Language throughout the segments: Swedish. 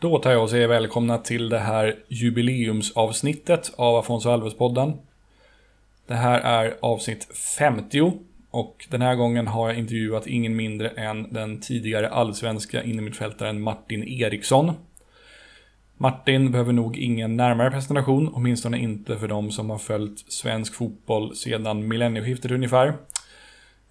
Då tar jag och säger välkomna till det här jubileumsavsnittet av Afonso Alves-podden. Det här är avsnitt 50 och den här gången har jag intervjuat ingen mindre än den tidigare allsvenska innermittfältaren Martin Eriksson. Martin behöver nog ingen närmare presentation, åtminstone inte för de som har följt svensk fotboll sedan millennieskiftet ungefär.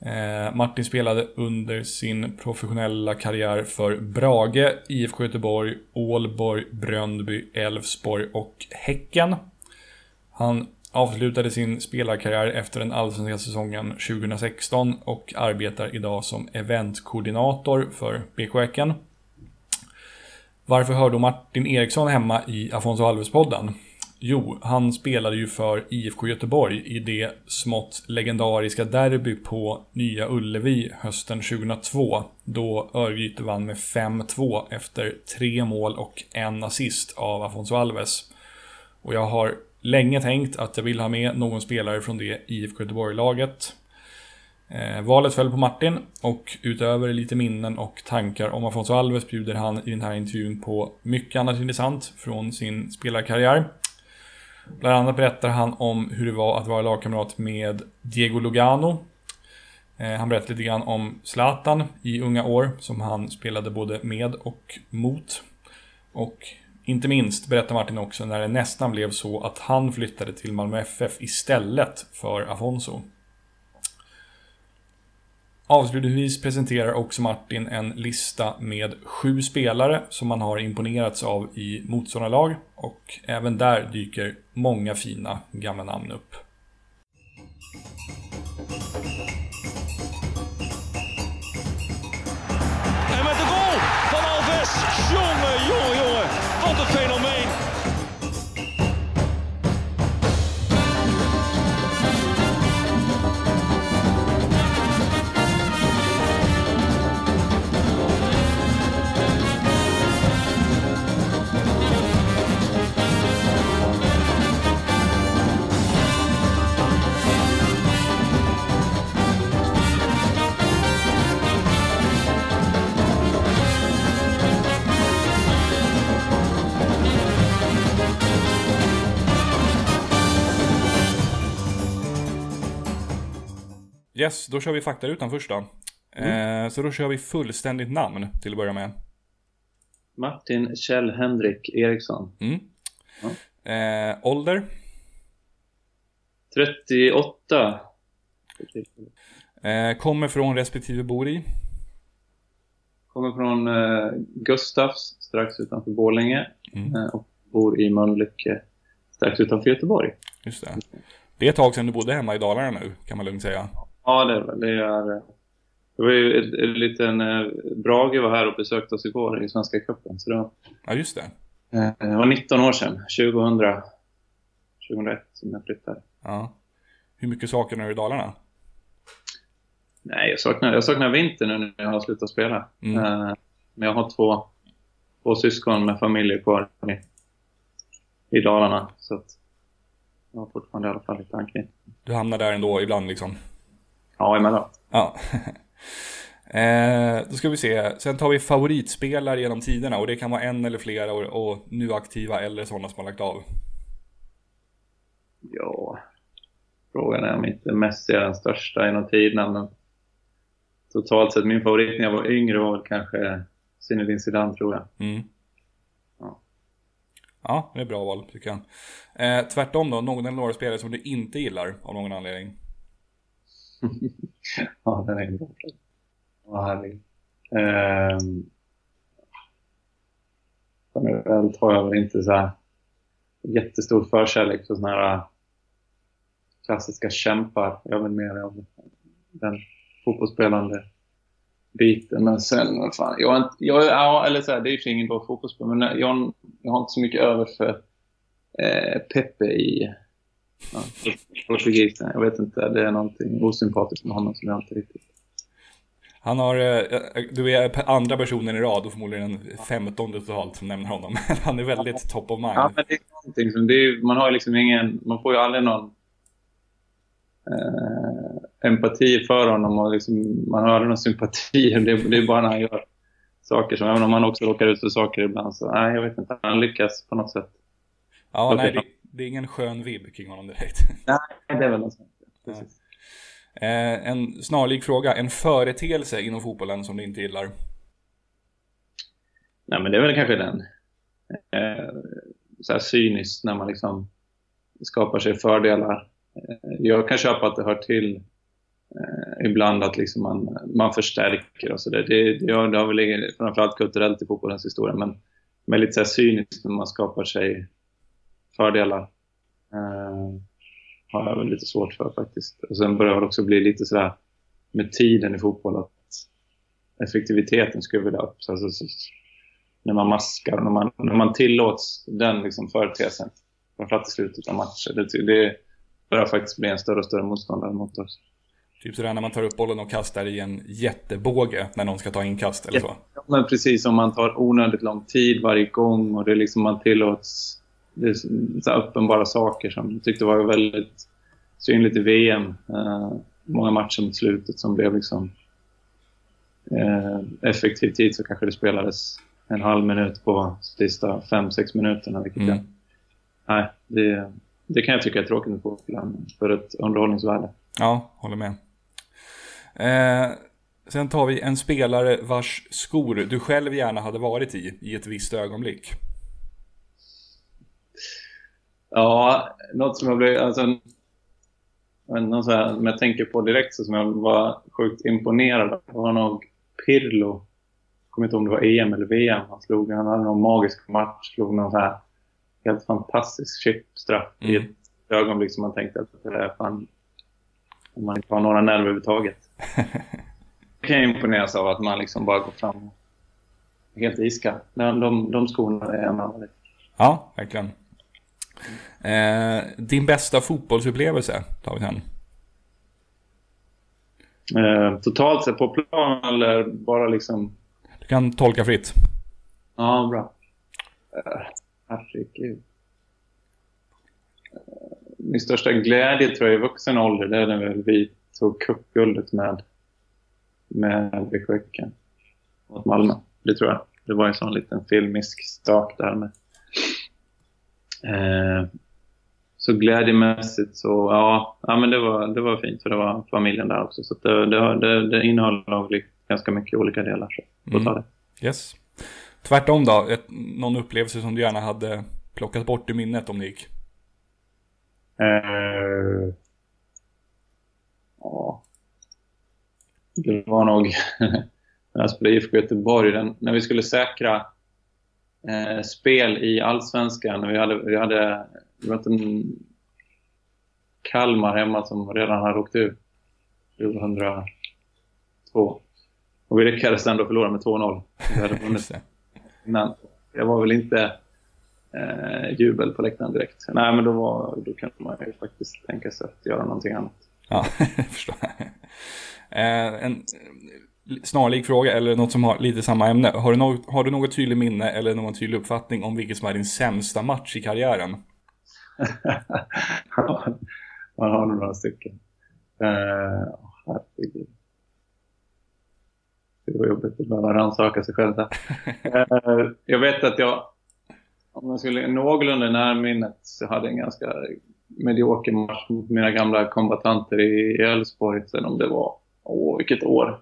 Eh, Martin spelade under sin professionella karriär för Brage, IFK Göteborg, Ålborg, Bröndby, Elfsborg och Häcken. Han avslutade sin spelarkarriär efter den allsvenska säsongen 2016 och arbetar idag som eventkoordinator för BK Häcken. Varför hör då Martin Eriksson hemma i Afonso Alves-podden? Jo, han spelade ju för IFK Göteborg i det smått legendariska derby på Nya Ullevi hösten 2002. Då Örgryte vann med 5-2 efter tre mål och en assist av Afonso Alves. Och jag har länge tänkt att jag vill ha med någon spelare från det IFK Göteborg-laget. Eh, valet föll på Martin och utöver lite minnen och tankar om Afonso Alves bjuder han i den här intervjun på mycket annat intressant från sin spelarkarriär. Bland annat berättar han om hur det var att vara lagkamrat med Diego Lugano. Eh, han berättar lite grann om Zlatan i unga år som han spelade både med och mot. Och inte minst berättar Martin också när det nästan blev så att han flyttade till Malmö FF istället för Afonso. Avslutningsvis presenterar också Martin en lista med sju spelare som man har imponerats av i motståndarlag och även där dyker många fina gamla namn upp. Yes, då kör vi faktarutan först då. Eh, så då kör vi fullständigt namn till att börja med. Martin Kjell Henrik Eriksson. Mm. Eh, ålder? 38. Eh, kommer från respektive bor i? Kommer från eh, Gustafs strax utanför Borlänge Mm. eh, och bor i Mölnlycke strax utanför Göteborg. Just det. Det är ett tag sedan du bodde hemma i Dalarna nu, kan man lugnt säga. Ja, det är. Det, är, eh, det var ju en, en liten... Eh, Brage var här och besökte oss igår i Svenska cupen. Så var, Ja, just det. eh, det var 19 år sedan. 2000, 2001 som jag flyttade. Ja. Hur mycket saknar du i Dalarna? Nej, jag saknar, jag saknar vintern nu när jag har slutat spela. Mm. Eh, men jag har två, två syskon med familjer kvar i, i Dalarna. Så att jag har fortfarande i alla fall lite anknytning. Du hamnar där ändå ibland liksom. Ja, emellanåt. Ja. eh, då ska vi se. Sen tar vi favoritspelare genom tiderna och det kan vara en eller flera och, och nu aktiva eller sådana som har lagt av. Ja, frågan är om inte Messi är den största genom tiderna. Men totalt sett, min favorit när jag var yngre var kanske Zinedine Zidane tror jag. Mm. Ja. Ja, det är bra val tycker jag. Eh, tvärtom då, någon eller några spelare som du inte gillar av någon anledning. ja, den är bra. Vad härlig. Um, generellt har jag väl inte så här jättestor förkärlek för såna här klassiska kämpar. Jag vill mer av den fotbollsspelande biten. Men sen, vad fan, jag, inte- jag, ja, eller så här, det är ju ingen bra fotbollsspelare, men jag, jag har inte så mycket över för eh, Pepe i ja, portugisen. Jag vet inte, det är någonting osympatiskt med honom som jag inte riktigt... Han har, eh, du är andra personen i rad och förmodligen den femtonde totalt som nämner honom. Han är väldigt top of mind. Ja, men det är någonting som, det är, man har liksom ingen, man får ju aldrig någon eh, empati för honom och liksom, man har aldrig någon sympati. Det, det är bara när han gör saker som, även om han också råkar ut för saker ibland så, nej jag vet inte, han lyckas på något sätt. Ja, nej, det, det, är ingen skön vibb kring honom direkt. Nej, det är väl något sånt. Precis. Eh, en snarlik fråga, en företeelse inom fotbollen som du inte gillar? Nej, men det är väl kanske den. Eh, så här cyniskt när man liksom skapar sig fördelar. Eh, jag kan köpa att det hör till eh, ibland att liksom man, man förstärker och sådär. Det, det, har, det har väl framförallt kulturellt i fotbollens historia, men, men lite så här cyniskt när man skapar sig fördelar. Eh, har jag väl lite svårt för faktiskt. Och sen börjar det också bli lite sådär med tiden i fotboll att effektiviteten skruvar upp. Så, så, så, när man maskar och när man, när man tillåts den liksom företeelsen, framförallt i slutet av matcher, det, det börjar faktiskt bli en större och större motståndare mot oss. Typ sådär när man tar upp bollen och kastar i en jättebåge när någon ska ta inkast eller så? Ja, men precis som man tar onödigt lång tid varje gång och det är liksom man tillåts det är så uppenbara saker som jag tyckte var väldigt synligt i VM. Eh, många matcher mot slutet som blev liksom eh, effektiv tid så kanske det spelades en halv minut på sista fem, sex minuterna. Vilket mm. jag, nej, det, det kan jag tycka är tråkigt med fotbollen för ett underhållningsvärde. Ja, håller med. Eh, sen tar vi en spelare vars skor du själv gärna hade varit i, i ett visst ögonblick. Ja, något som jag blev, alltså, något så här, som jag tänker på direkt så som jag var sjukt imponerad av var nog Pirlo. Jag kommer inte ihåg om det var EM eller VM han slog. Han hade någon magisk match, slog någon så här helt fantastisk chipstraff mm. i ett ögonblick som man tänkte att det är fan om man inte har några nerver överhuvudtaget. Det kan jag imponeras av att man liksom bara går fram helt iskall. De, de, de skorna är av Ja, verkligen. Eh, din bästa fotbollsupplevelse, tar vi sen. Eh, totalt sett på plan eller bara liksom... Du kan tolka fritt. Ja, bra. Eh, herregud. Eh, min största glädje tror jag i vuxen ålder, det är när vi tog cupguldet med, med Häcken mot Malmö. Det tror jag. Det var en sån liten filmisk stak där med Eh, så glädjemässigt så, ja, ja men det var, det var fint för det var familjen där också. Så det, det, det, det innehöll nog ganska mycket olika delar. Så mm. det. Yes. Tvärtom då, ett, någon upplevelse som du gärna hade plockat bort i minnet om det gick? Eh, ja. Det var nog när jag spelade IFK Göteborg, den, när vi skulle säkra eh, spel i Allsvenskan. Vi hade, vi hade vi hade en Kalmar hemma som redan hade åkt ut 2002. Och vi lyckades ändå förlora med 2-0. Vi hade vunnit. Men det var väl inte eh, jubel på läktaren direkt. Nej, men då, var, då kan man ju faktiskt tänka sig att göra någonting annat. Ja, jag förstår. Eh, en snarlik fråga eller något som har lite samma ämne. Har du, något, har du något tydligt minne eller någon tydlig uppfattning om vilket som är din sämsta match i karriären? Man har nog några stycken. Uh, herregud. Det var jobbigt att behöva rannsaka sig själv där. uh, jag vet att jag, om jag skulle någorlunda närminnet, så hade en ganska medioker match mot mina gamla kombatanter i Elfsborg Sen om det var, åh vilket år.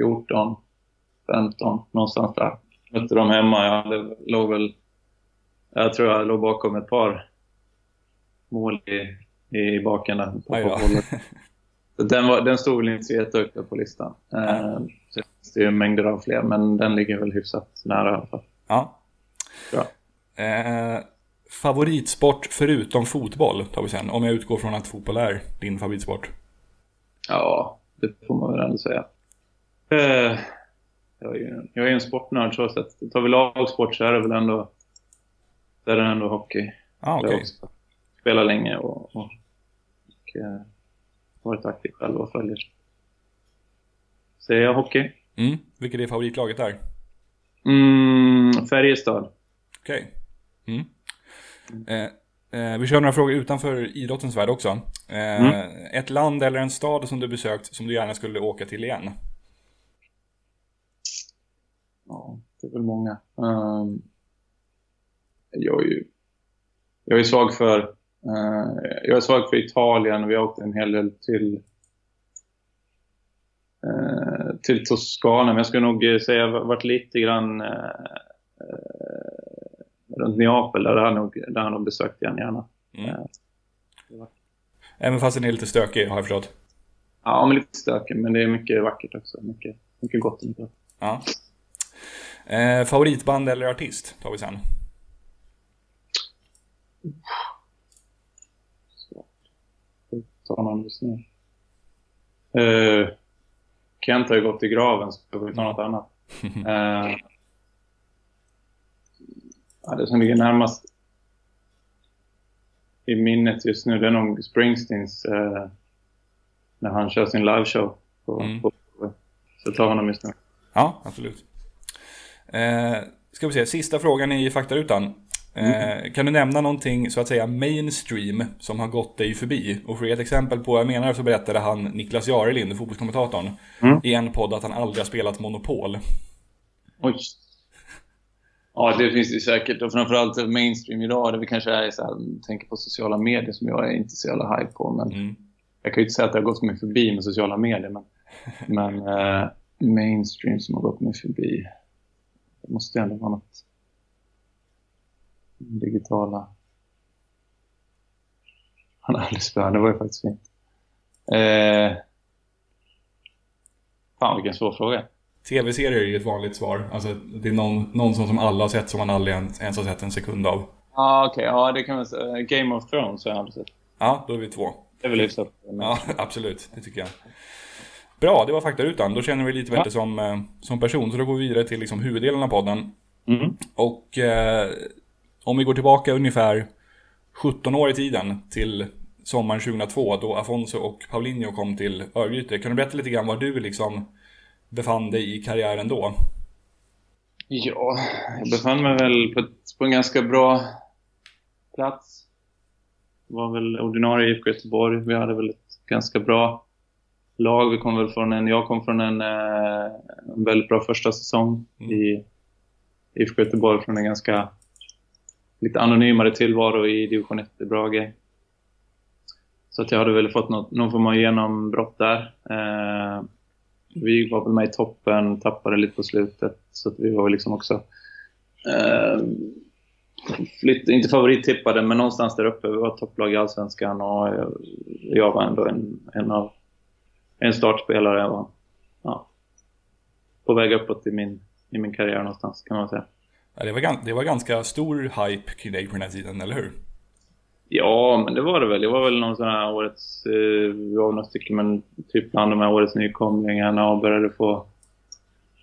14, 15, någonstans där. Mötte dem hemma. Jag hade, låg väl, jag tror jag låg bakom ett par mål i, i baken där. På, på den, var, den stod väl inte så jättehögt på listan. Eh, det är mängder av fler, men den ligger väl hyfsat nära i alla fall. Ja. Bra. Eh, favoritsport förutom fotboll tar vi sen. Om jag utgår från att fotboll är din favoritsport. Ja, det får man väl ändå säga. Eh, jag, är ju, jag är en sportnörd så att tar vi lagsport så är det väl ändå, är det ändå hockey. Ah, okay. Spelar länge och, och, och eh, varit aktiv själv och följer. Säger jag hockey. Mm. Vilket är favoritlaget där? Mm, Färjestad. Okej. Okay. Mm. Eh, eh, vi kör några frågor utanför idrottens värld också. Eh, mm. Ett land eller en stad som du besökt som du gärna skulle åka till igen? Ja, det är väl många. Um, jag är ju jag är svag för uh, jag är svag för Italien. Vi har åkt en hel del till uh, till Toscana. Men jag skulle nog säga att jag varit lite grann uh, runt Neapel. Där har nog, där har jag nog besökt igen gärna. Mm. Även fast den är lite stökig har jag förstått. Ja, men lite stökig. Men det är mycket vackert också. Mycket, mycket gott. Mycket. Ja. Eh, favoritband eller artist tar vi sen. Ta någon just nu. Eh, Kent har ju gått i graven så får vi ta något annat. eh, ja, det som ligger närmast i minnet just nu det är nog Springsteens eh, när han kör sin liveshow. På, mm. på, så tar honom just nu. Ja, absolut. Eh, ska vi se, sista frågan i faktarutan. Eh, mm. Kan du nämna någonting så att säga mainstream som har gått dig förbi? Och för ett exempel på vad jag menar så berättade han Niklas Jarelind, fotbollskommentatorn, mm. i en podd att han aldrig har spelat Monopol. Oj. Ja, det finns det säkert. Och framförallt mainstream idag, det vi kanske är så här, tänker på sociala medier som jag är inte så jävla hype på. Men mm. Jag kan ju inte säga att det har gått mig förbi med sociala medier, men, men eh, mainstream som har gått mig förbi. Det måste ändå vara något digitala. Han har aldrig spelat, det var ju faktiskt fint. Eh, fan vilken svår fråga. Tv-serier är ju ett vanligt svar. Alltså, det är någon, någon som, som alla har sett som man aldrig ens, ens har sett en sekund av. Ah, okej. Okay. Ja, det kan man säga. Game of Thrones har jag aldrig sett. Ja, då är vi två. Det är väl hyfsat. Ja, absolut. Det tycker jag. Bra, det var faktarutan. Då känner vi lite bättre ja. som, eh, som person. Så då går vi vidare till liksom huvuddelen av podden. Mm. Och eh, om vi går tillbaka ungefär 17 år i tiden till sommaren 2002 då Afonso och Paulinho kom till Örgryte. Kan du berätta lite grann var du liksom befann dig i karriären då? Ja, jag befann mig väl på, på en ganska bra plats. Det var väl ordinarie i IFK Göteborg. Vi hade väl ett ganska bra lag. Vi kom väl från en, jag kom från en, eh, en väldigt bra första säsong mm. i IFK Göteborg från en ganska lite anonymare tillvaro i division 1 i Brage. Så att jag hade väl fått något, någon form av genombrott där. Eh, vi var väl med i toppen, tappade lite på slutet. Så att vi var väl liksom också eh, lite, inte favorittippade, men någonstans där uppe. Vi var topplag i Allsvenskan och jag, jag var ändå en, en av en startspelare. Och, ja, på väg uppåt i min, i min karriär någonstans kan man säga. Ja, det, var, det var ganska stor hype kring dig på den här tiden, eller hur? Ja, men det var det väl. Det var väl någon sån här årets... Eh, vi var några stycken, men typ bland de här årets nykomlingarna och började få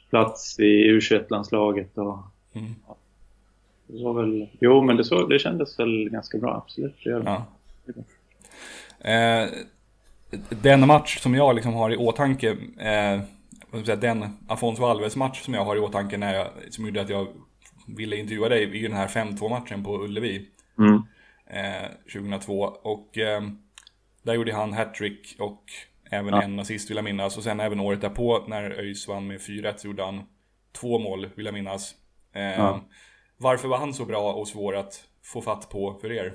plats i U21-landslaget och... Mm. Ja, det var väl... Jo, men det, så, det kändes väl ganska bra, absolut. Det gör det. Ja. Eh, den match som jag liksom har i åtanke, eh, den Afonso Alves-match som jag har i åtanke när jag, som gjorde att jag ville intervjua dig, är ju den här 5-2 matchen på Ullevi. Mm. Eh, 2002. Och eh, där gjorde han hattrick och även ja. en assist vill jag minnas. Och sen även året därpå när ÖIS vann med 4-1 så gjorde han två mål vill jag minnas. Eh, ja. Varför var han så bra och svår att få fatt på för er?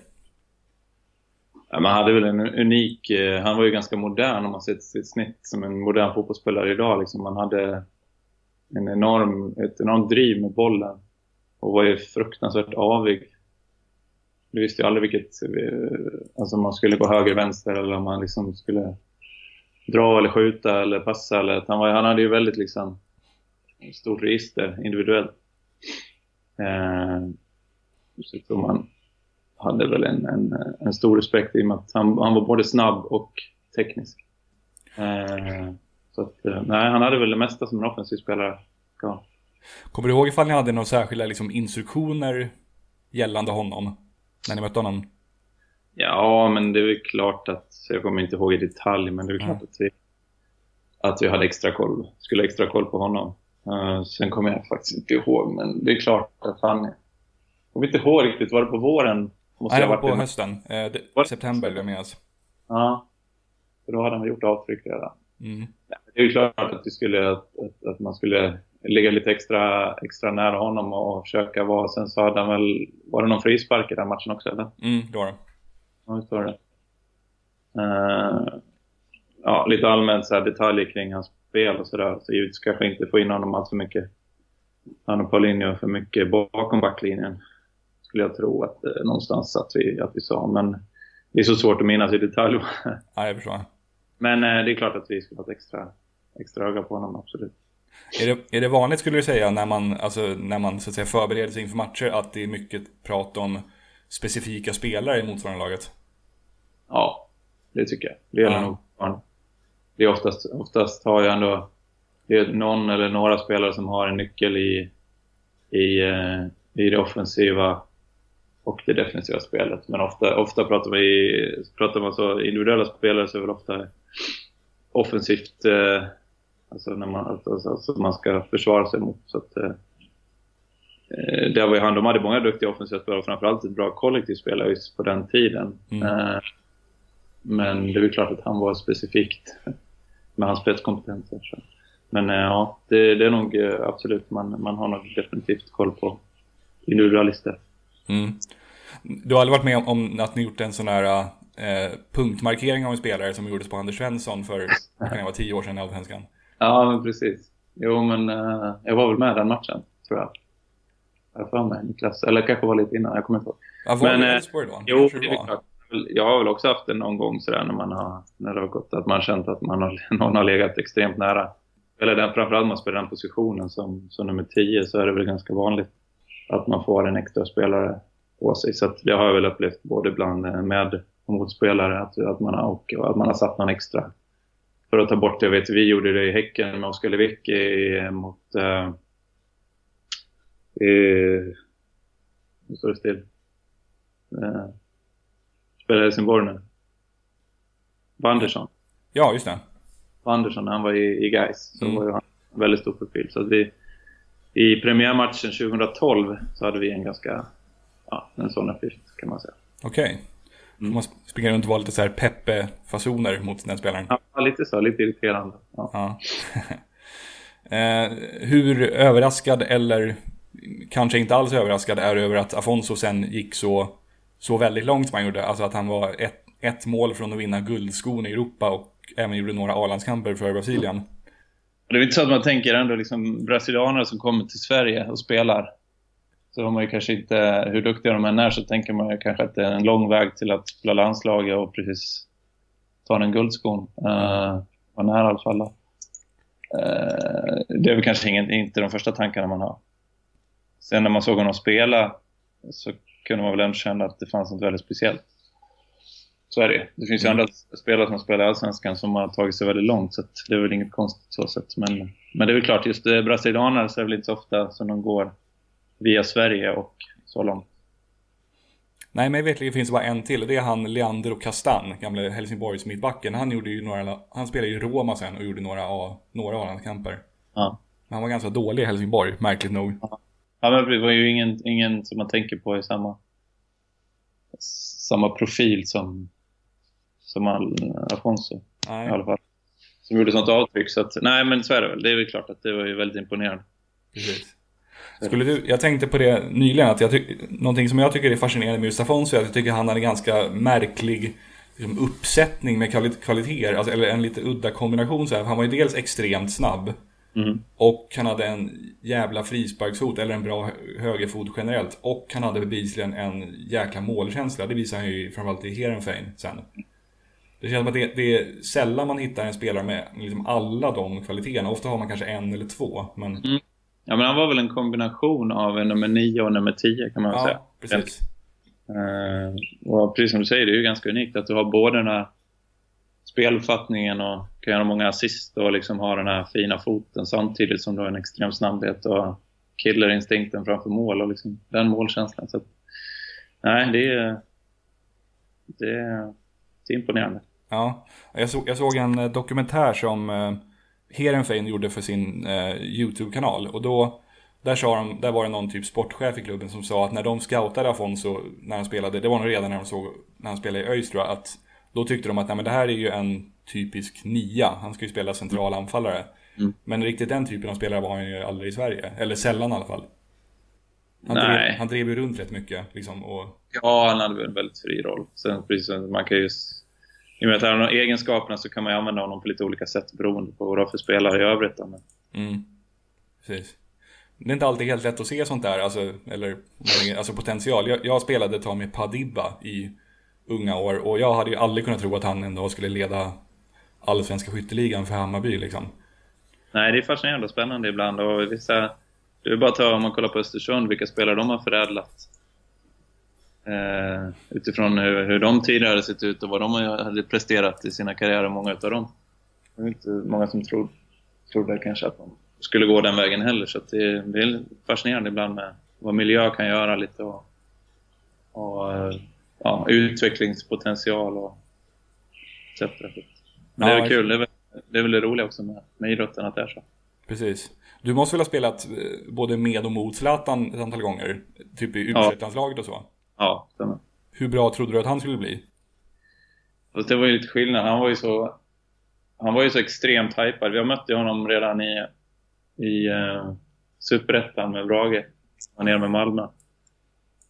Ja, man hade väl en unik... Eh, han var ju ganska modern om man ser sitt snitt som en modern fotbollsspelare idag. Liksom. Man hade en enorm, ett enormt driv med bollen och var ju fruktansvärt avig. Du visste ju aldrig vilket... Eh, alltså om man skulle gå höger, vänster eller om man liksom skulle dra eller skjuta eller passa. Eller, han, var, han hade ju väldigt liksom stort register individuellt. Eh, så man hade väl en, en, en, stor respekt i och med att han, han var både snabb och teknisk. Eh, så att, eh, nej, han hade väl det mesta som en offensiv spelare ska Kommer du ihåg ifall ni hade några särskilda liksom, instruktioner gällande honom? När ni mötte honom? Ja, men det är klart att, jag kommer inte ihåg i detalj, men det är klart att vi, att vi hade extra koll, skulle ha extra koll på honom. Uh, sen kommer jag faktiskt inte ihåg, men det är klart att han... Jag kommer inte ihåg riktigt, var det på våren? Måste Nej, det var på hösten. Eh, det, september, vill jag minnas. Ja, för då hade han gjort avtryck redan. Mm. Det är ju klart att, vi skulle, att, att, man skulle ligga lite extra, extra nära honom och försöka vara. Sen så hade han väl, var det någon frispark i den matchen också eller? Mm, det var det. Ja, visst var det. Uh, ja, lite allmänt så detaljer kring hans spel och sådär. Så givetvis kanske inte få in honom allt för mycket. Han och Paulinho för mycket bakom backlinjen. Skulle jag tro att eh, någonstans att vi, att vi sa. Men det är så svårt att minnas i detalj. Ja, jag förstår. Men eh, det är klart att vi ska ha ett extra, extra öga på honom, absolut. Är det, är det vanligt skulle du säga när man, alltså, när man så att säga, förbereder sig inför matcher att det är mycket prat om specifika spelare i motsvarande laget? Ja, det tycker jag. Det gäller Ja. nog Det är oftast, oftast har jag ändå det är någon eller några spelare som har en nyckel i, i, eh, i det offensiva och det defensiva spelet. Men ofta, ofta pratar, vi, pratar man så individuella spelare så är det väl ofta offensivt, eh, alltså när man, alltså, alltså man ska försvara sig mot. Så att, eh, eh, där var ju han, de hade många duktiga offensiva spelare och framförallt ett bra kollektivt spelare just på den tiden. Mm. Eh, men det är klart att han var specifikt med hans spetskompetenser. Så. Men eh, ja, det, det är nog eh, absolut, man, man har nog definitivt koll på individualister. Mm. Du har aldrig varit med om, att ni gjort en sån här eh, punktmarkering av en spelare som gjordes på Anders Svensson för kan det vara, tio år sedan i Allsvenskan? Ja, men precis. Jo, men eh, jag var väl med den matchen, tror jag. Jag för mig, Niklas. Eller kanske var lite innan, jag kommer inte ihåg. Ja, var Men, det eh, Elfsborg då? Jo, det är klart. Jag har väl också haft det någon gång sådär när man har, när det har gått, att man har känt att man har, någon har legat extremt nära. Eller den, framförallt man spelar den positionen som, som nummer 10 så är det väl ganska vanligt att man får en extra spelare på sig. Så det har jag väl upplevt både bland eh, med och motspelare att, att, man har, och, att man har satt någon extra. För att ta bort det, jag vet vi gjorde det i Häcken med Oskar Lewicki mot... Eh, eh, nu står det still. Eh, spelar i Helsingborg nu. Wanderson. Ja, just det. Wanderson, han var i, i Gais så Mm. var ju han en väldigt stor profil. Så vi, I premiärmatchen 2012 så hade vi en ganska, ja, en sån uppgift kan man säga. Okej. Får man springa runt och vara lite så här Peppe-fasoner mot den spelaren? Ja, lite så, lite irriterande. Ja. Ja. eh, hur överraskad eller kanske inte alls överraskad är du över att Afonso sen gick så, så väldigt långt som han gjorde? Alltså att han var ett, ett mål från att vinna guldskon i Europa och även gjorde några A-landskamper för Brasilien. Det är inte så att man tänker ändå liksom brasilianare som kommer till Sverige och spelar. Så har man ju kanske inte, hur duktiga de än är, så tänker man ju kanske att det är en lång väg till att spela landslaget och precis ta den guldskon. Uh, man är i alla fall. Uh, det är väl kanske ingen, inte de första tankarna man har. Sen när man såg honom spela så kunde man väl ändå känna att det fanns något väldigt speciellt. Så är det Det finns ju Mm. andra spelare som spelar i Allsvenskan som har tagit sig väldigt långt så det är väl inget konstigt så sätt. Men, men det är väl klart, just eh, brasilianer så är det väl inte så ofta som de går via Sverige och så långt. Nej, mig veterligen finns det bara en till. Det är han Leander och Castan, gamla Helsingborgs mittbacken. Han, gjorde ju några, han spelade i Roma sen och gjorde några, några A-landskamper. Ja. Men han var ganska dålig i Helsingborg, märkligt nog. Ja, men det var ju ingen, ingen som man tänker på i samma, samma profil som, som Al, Afonso. Nej. i alla fall. Som gjorde sånt avtryck. Så att, nej, men så är det väl. Det är väl klart att det var ju väldigt imponerande. Precis. Skulle du, jag tänkte på det nyligen, att jag ty, någonting som jag tycker är fascinerande med just Afonso är att jag tycker han hade en ganska märklig liksom, uppsättning med kvali- kvaliteter, alltså, eller en lite udda kombination. Så här. Han var ju dels extremt snabb Mm. och han hade en jävla frisparksfot, eller en bra hö- högerfot generellt. Och han hade bevisligen en jäkla målkänsla, det visar han ju framförallt i Heerenveen sen. Det känns som att det, det är sällan man hittar en spelare med liksom alla de kvaliteterna. Ofta har man kanske en eller två, men Ja, men han var väl en kombination av nummer 9 och nummer 10 kan man väl säga. ja, precis. Eh, och precis som du säger, det är ju ganska unikt att du har både den här speluppfattningen och kan göra många assist och liksom ha den här fina foten samtidigt som du har en extrem snabbhet och killerinstinkten framför mål och liksom den målkänslan. Så att, nej, det är, det är, det är imponerande. Ja, jag, så, jag såg en eh, dokumentär som eh, Heerenveen gjorde för sin eh, YouTube-kanal. Och då, där, sa de, där var det någon typ sportchef i klubben som sa att när de scoutade Afonso när han spelade, det var nog redan när de såg när han spelade i ÖIS tror jag, att då tyckte de att nej, men det här är ju en typisk nia, han ska ju spela central anfallare. Mm. Men riktigt den typen av spelare var han ju aldrig i Sverige. Eller sällan i alla fall. Han, Nej. drev, han drev ju runt rätt mycket. Liksom, och, Ja, han hade väl en väldigt fri roll. Sen precis man kan ju... I och med att han har egenskaperna så kan man ju använda honom på lite olika sätt beroende på vad det är för spelare i övrigt. Men, mm, precis. Det är inte alltid helt lätt att se sånt där, alltså, eller, alltså potential. Jag, jag spelade ett tag med Padibba i unga år och jag hade ju aldrig kunnat tro att han en dag skulle leda allsvenska skytteligan för Hammarby liksom. nej, det är fascinerande och spännande ibland. Och vissa, det är bara att ta om man kollar på Östersund, vilka spelare de har förädlat. Eh, utifrån hur, hur de tidigare hade sett ut och vad de hade presterat i sina karriärer, många utav dem. Det är inte många som trodde, trodde kanske att de skulle gå den vägen heller. Så det, det är fascinerande ibland med vad miljö kan göra lite och, och eh, ja, utvecklingspotential och etc. Men det är Ja, väl kul. Det är väl, det är väl det roliga också med, med idrotten att det är så. Precis. Du måste väl ha spelat eh, både med och mot Zlatan ett antal gånger? Typ i u och så. Ja, stämmer. Hur bra trodde du att han skulle bli? Fast det var ju lite skillnad. Han var ju så, han var ju så extremt hypad. Vi mötte honom redan i, i uh, Superettan med Brage. Han nere med Malmö.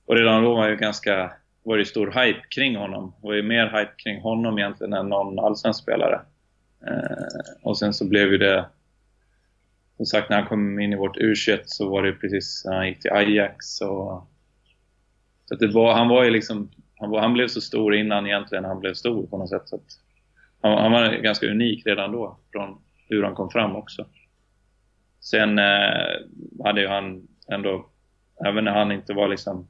Och redan då var ju ganska, var det stor hype kring honom. Det var ju mer hype kring honom egentligen än någon allsvensk spelare. Eh, och sen så blev ju det, som sagt när han kom in i vårt U21 så var det precis när han gick till Ajax och så det var, han var ju liksom, han, var, han blev så stor innan egentligen han blev stor på något sätt. Så att han, han var ganska unik redan då, från hur han kom fram också. Sen eh, hade ju han ändå, även när han inte var liksom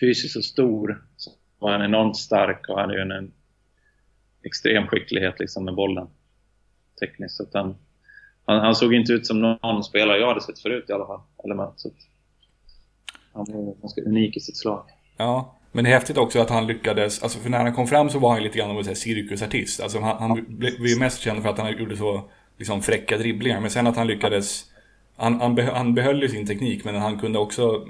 fysiskt så stor, så var han enormt stark och hade ju en, en extrem skicklighet liksom med bollen. Tekniskt. Så att han, han, han såg inte ut som någon spelare jag hade sett förut i alla fall. Eller med, så att han var ganska unik i sitt slag. Ja, men det är häftigt också att han lyckades, alltså för när han kom fram så var han lite grann av en cirkusartist. Alltså han, han blev ju mest känd för att han gjorde så liksom fräcka dribblingar, men sen att han lyckades, han, han, beh, han behöll ju sin teknik, men han kunde också,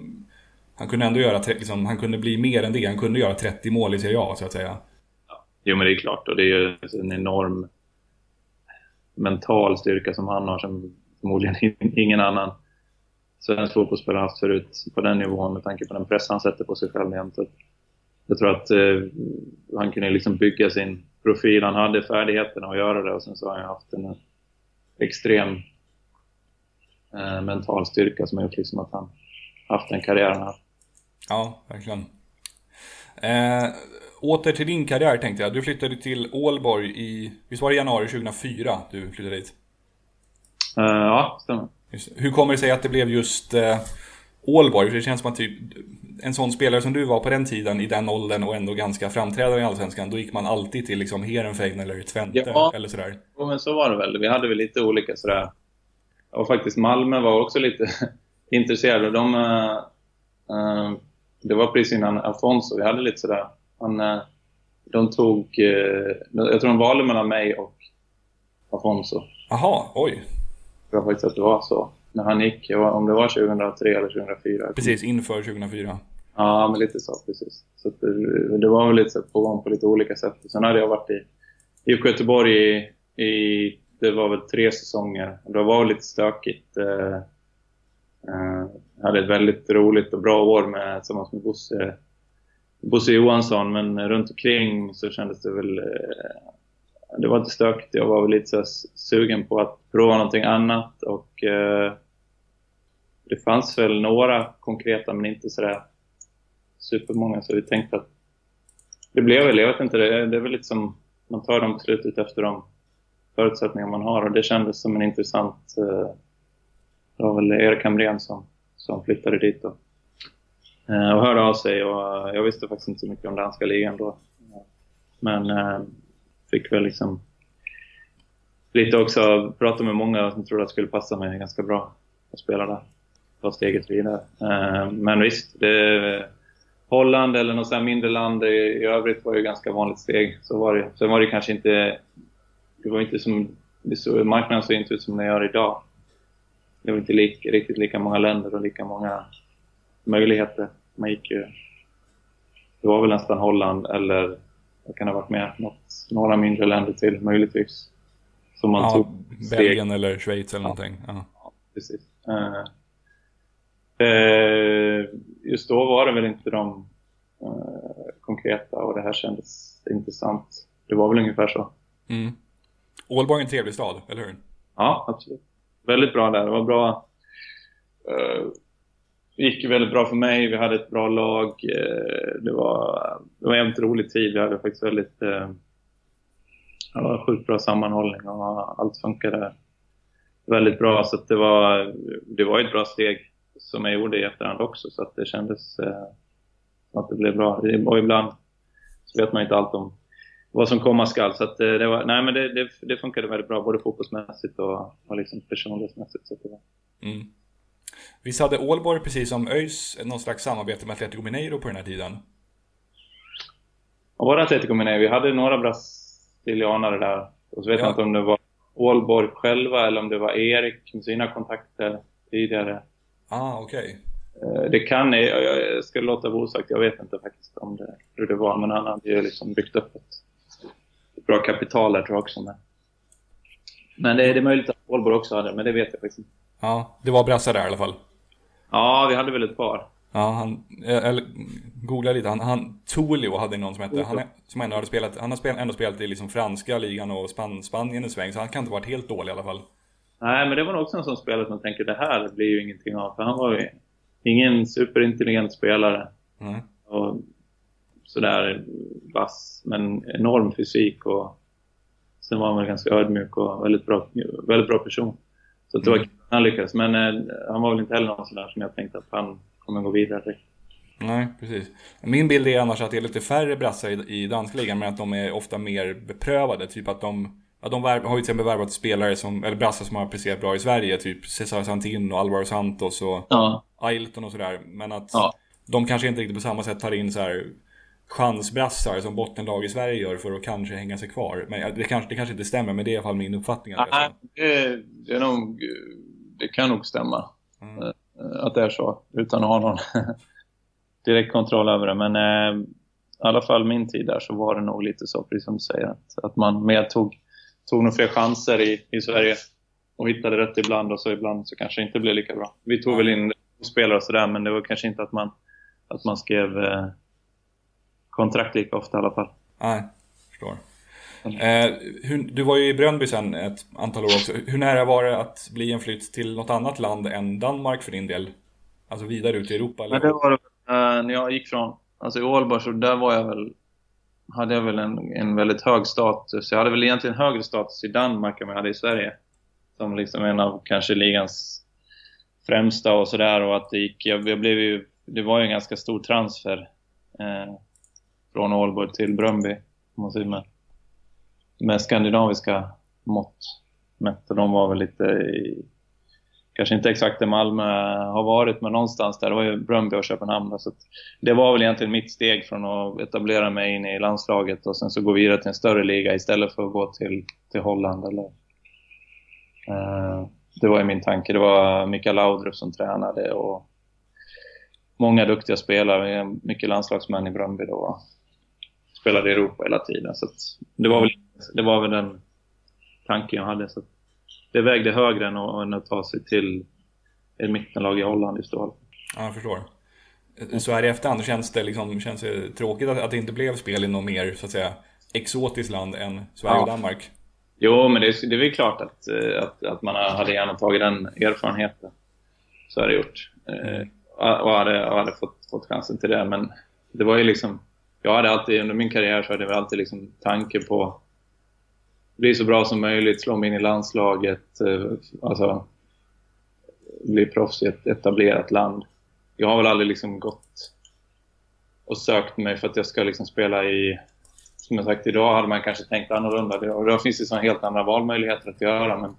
han kunde ändå göra, liksom, han kunde bli mer än det, han kunde göra 30 mål i Serie A så att säga. Jo, men det är klart. Och det är ju en enorm mental styrka som han har som förmodligen ingen annan svensk fotbollsspelare haft förut på den nivån med tanke på den press han sätter på sig själv. Så Jag tror att eh, han kunde liksom bygga sin profil. Han hade färdigheterna att göra det och sen så har han haft en extrem eh, mental styrka som har gjort liksom att han haft den karriären haft. Ja, verkligen. Eh, åter till din karriär tänkte jag. Du flyttade till Ålborg i, visst var det januari 2004 du flyttade dit? Eh, ja, stämmer. Just, hur kommer det sig att det blev just eh, Ålborg? För det känns som att typ, en sån spelare som du var på den tiden, i den åldern och ändå ganska framträdande i Allsvenskan, då gick man alltid till liksom Heerenveen eller Twente Ja. eller sådär. Jo, men så var det väl. Vi hade väl lite olika sådär. Och faktiskt Malmö var också lite intresserade. De, eh, det var precis innan Afonso. Vi hade lite sådär. Han, eh, de tog... jag tror de valde mellan mig och Afonso. Jaha, oj. Jag tror faktiskt att det var så. När han gick, om det var 2003 eller 2004. Precis, inför 2004. Ja, men lite så, precis. Så det, det var väl lite så på gång på lite olika sätt. Sen hade jag varit i IFK Göteborg i, i, det var väl tre säsonger. Det var lite stökigt. Eh, eh, hade ett väldigt roligt och bra år med, tillsammans med Bosse, Bosse Johansson, men runt omkring så kändes det väl... Eh, det var lite stökigt. Jag var väl lite så här sugen på att prova någonting annat och eh, det fanns väl några konkreta men inte sådär supermånga så vi tänkte att det blev väl, jag vet inte, det, det är väl lite som man tar de beslutet efter de förutsättningar man har och det kändes som en intressant eh, det var väl Erik Hamrén som, som flyttade dit då. Eh, och hörde av sig och eh, jag visste faktiskt inte så mycket om danska ligan då. Men eh, fick väl liksom lite också prata med många som trodde att det skulle passa mig ganska bra att spela där. Ta steget vidare. Eh, men visst, det, Holland eller något sånt här mindre land i, övrigt var ju ganska vanligt steg. Så var det. Sen var det kanske inte... Det var inte som... Det såg, marknaden såg inte ut som den gör idag. Det var inte lik, riktigt lika många länder och lika många möjligheter. Man gick ju... Det var väl nästan Holland eller vad kan ha varit mer? Något, några mindre länder till möjligtvis. Som man Ja, tog Belgien eller Schweiz eller någonting. Ja. precis. Eh, eh, just då var det väl inte de eh, konkreta och det här kändes intressant. Det var väl ungefär så. Mm. Ålborg är en trevlig stad, eller hur? Ja, absolut. Väldigt bra där. Det var bra. Det gick väldigt bra för mig. Vi hade ett bra lag. Eh, det, var, det var en rolig tid. Vi hade faktiskt väldigt eh, det var sjukt bra sammanhållning och allt funkade väldigt bra. Så det, var, det var ett bra steg som jag gjorde i efterhand också. Så att det kändes eh, som att det blev bra. Och ibland så vet man inte allt om vad som komma skall. Så att det, var, nej, men det, det, det funkade väldigt bra, både fotbollsmässigt och, och liksom personlighetsmässigt. Så det var. Mm. Visst hade Ålborg, precis som ÖIS, någon slags samarbete med Atletico Mineiro på den här tiden? Och var det Atletico Mineiro? Vi hade några brasilianare där. Och så vet Ja. jag inte om det var Ålborg själva eller om det var Erik med sina kontakter tidigare. Ah, okej. Eh, Det kan jag, jag ska låta vara osagt. Jag vet inte faktiskt om det, hur det var. Men han hade ju liksom byggt upp ett, bra kapital där tror jag också. Men, men det, det är möjligt att Ålborg också hade, men det vet jag faktiskt inte. Ja, det var brassar där i alla fall. Ja, vi hade väl ett par. Ja, han, eh, eller googla lite, han, han Tulio hade någon som hette, han, som ändå hade spelat, han har spel, ändå spelat i liksom franska ligan och Span, Spanien en sväng, så han kan inte ha varit helt dålig i alla fall. Nej, men det var nog också en sån spelare som tänker det här blir ju ingenting av. För han var ju ingen superintelligent spelare. Mm. Och sådär vass, men enorm fysik och sen var han väl ganska ödmjuk och väldigt bra, väldigt bra person. Så det var Mm. kul att han lyckades. Men eh, han var väl inte heller någon sån där som jag tänkte att han kommer gå vidare. Nej, precis. Min bild är annars att det är lite färre brassar i, i danska ligan, men att de är ofta mer beprövade. Typ att de, ja, de har ju till exempel värvat spelare som, eller brassar som har presterat bra i Sverige, typ Cesar Santin och Alvaro Santos och Ja. Ailton och sådär. Men att Ja. de kanske inte riktigt på samma sätt tar in så här chansbrassar som bottenlag i Sverige gör för att kanske hänga sig kvar. Men det kanske, det kanske inte stämmer, men det är i alla fall min uppfattning. Nej, det, det, är nog, det kan nog stämma. Mm. Eh, Att det är så, utan att ha någon direkt kontroll över det. Men eh, i alla fall min tid där så var det nog lite så, precis som du säger, att, att man mer tog, tog nog fler chanser i, i Sverige och hittade rätt ibland och så ibland så kanske det inte blev lika bra. Vi tog väl in spelare och sådär, men det var kanske inte att man, att man skrev eh, kontrakt lika ofta i alla fall. Nej, förstår. Eh, hur, du var ju i Bröndby sen ett antal år också. Hur nära var det att bli en flytt till något annat land än Danmark för din del? Alltså vidare ut i Europa? Eller? Men det var eh, när jag gick från, alltså i Ålborg så där var jag väl, hade jag väl en, en väldigt hög status. Jag hade väl egentligen högre status i Danmark än vad jag hade i Sverige. Som liksom en av kanske ligans främsta och sådär och att det gick, jag, jag blev ju, det var ju en ganska stor transfer eh, från Ålborg till Bröndby, om man säger med, med skandinaviska mått mätt. Och de var väl lite i, kanske inte exakt där Malmö har varit, men någonstans där. Det var ju Bröndby och Köpenhamn. då, Så att det var väl egentligen mitt steg från att etablera mig in i landslaget och sen så gå vidare till en större liga istället för att gå till, till Holland. Eller, eh, det var ju min tanke. Det var Mikael Laudrup som tränade och många duktiga spelare. Mycket landslagsmän i Bröndby då och Spelade i Europa hela tiden. Så det, var väl, det var väl den tanken jag hade. Så det vägde högre än att, än att ta sig till ett mittenlag i Holland just då. Ja, jag förstår. Så här i efterhand känns det, liksom, känns det tråkigt att, att det inte blev spel i något mer så att säga, exotiskt land än Sverige och Ja. Danmark. Jo, men det, är- det är väl klart att, eh, att, att man hade gärna tagit den erfarenheten. Så hade jag gjort. Eh, Och hade, och hade fått, fått chansen till det. Men det var ju liksom... Jag hade alltid, under min karriär så hade jag alltid liksom tanke på bli så bra som möjligt, slå mig in i landslaget, eh, alltså bli proffs i ett etablerat land. Jag har väl aldrig liksom gått och sökt mig för att jag ska liksom spela i som jag sagt, idag hade man kanske tänkt annorlunda. Och då finns det så helt andra valmöjligheter att göra. Men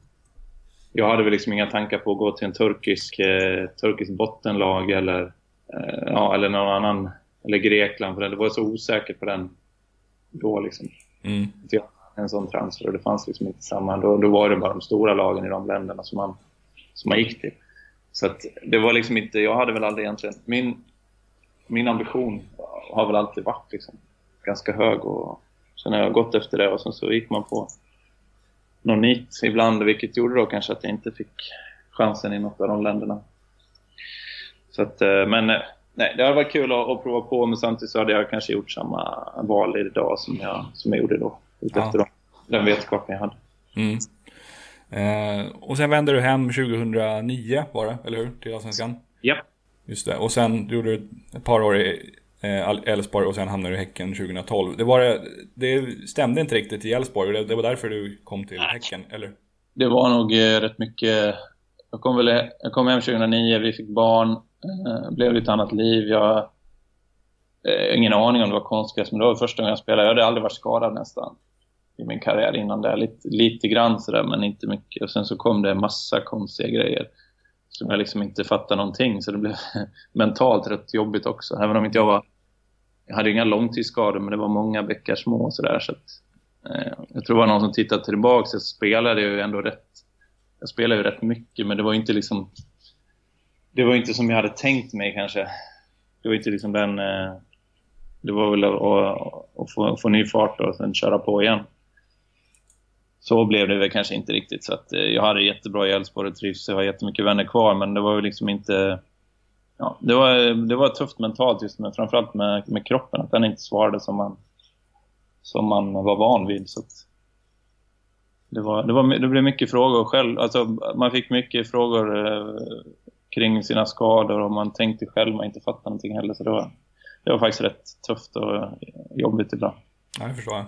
jag hade väl liksom inga tankar på att gå till en turkisk, eh, turkisk bottenlag eller, eh, ja, eller någon annan, eller Grekland. För det var så osäkert på den då liksom. Mm. En sån transfer. Och det fanns liksom inte samma. Då, då var det bara de stora lagen i de länderna som man, som man gick till. Så att det var liksom inte, jag hade väl aldrig egentligen, min, min ambition har väl alltid varit liksom ganska hög och sen har jag gått efter det och sen så gick man på något nytt ibland, vilket gjorde då kanske att jag inte fick chansen i något av de länderna. Så att, eh, men eh, nej, det har varit kul att, att prova på, men samtidigt så hade jag kanske gjort samma val idag som jag, som jag gjorde då, utefter ja. den vetskapen jag hade. Mm. Eh, och sen vände du hem 2009 var det, eller hur? Till Allsvenskan? Ja. Just det. Och sen gjorde du ett par år i eh, Elfsborg och sen hamnade du i Häcken 2012. Det, var, det stämde inte riktigt i Elfsborg det, det, var därför du kom till Häcken, eller? Det var nog eh, rätt mycket... Jag kom, väl, jag kom hem 2009, vi fick barn, eh, blev lite annat liv. Jag eh, ingen aning om det var konstgräs, men det var första gången jag spelade. Jag hade aldrig varit skadad nästan i min karriär innan det. Lite, lite grann sådär, men inte mycket. Och sen så kom det en massa konstiga grejer som jag liksom inte fattade någonting. Så det blev mentalt rätt jobbigt också. Även om inte jag var... Jag hade inga långtidsskador, men det var många bäckar små och sådär. Så att, eh, jag tror det var någon som tittade tillbaka. Jag spelade ju ändå rätt... Jag spelade ju rätt mycket, men det var inte liksom... Det var inte som jag hade tänkt mig kanske. Det var inte liksom den... Eh, det var väl att, att, att få, få ny fart och sen köra på igen så blev det väl kanske inte riktigt. Så att, eh, jag hade jättebra i Elfsborg och trivs. Jag har jättemycket vänner kvar, men det var väl liksom inte... Ja, det, var, det var tufft mentalt just med, framförallt med, med kroppen. Att den inte svarade som man, som man var van vid. Så att, det, var, det, var, det blev mycket frågor själv. Alltså, man fick mycket frågor eh, kring sina skador och man tänkte själv man inte fattade någonting heller. Så det var, det var faktiskt rätt tufft och jobbigt ibland. Ja, det förstår jag.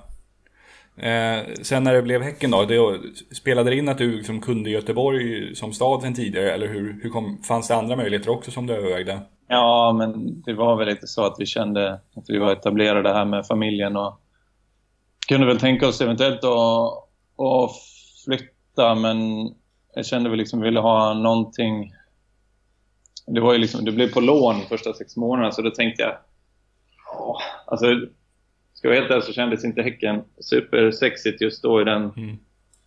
Eh, sen när det blev Häcken då, det, spelade det in att du liksom kunde Göteborg som stad sen tidigare? Eller hur, hur kom, fanns det andra möjligheter också som du övervägde? Ja, men det var väl lite så att vi kände att vi var etablerade här med familjen och kunde väl tänka oss eventuellt att, att flytta, men jag kände väl liksom att vi ville ha någonting... Det, var ju liksom, det blev på lån första sex månaderna, så då tänkte jag... Åh, alltså, ska jag vara helt ärlig så kändes inte Häcken supersexigt just då i den. Mm.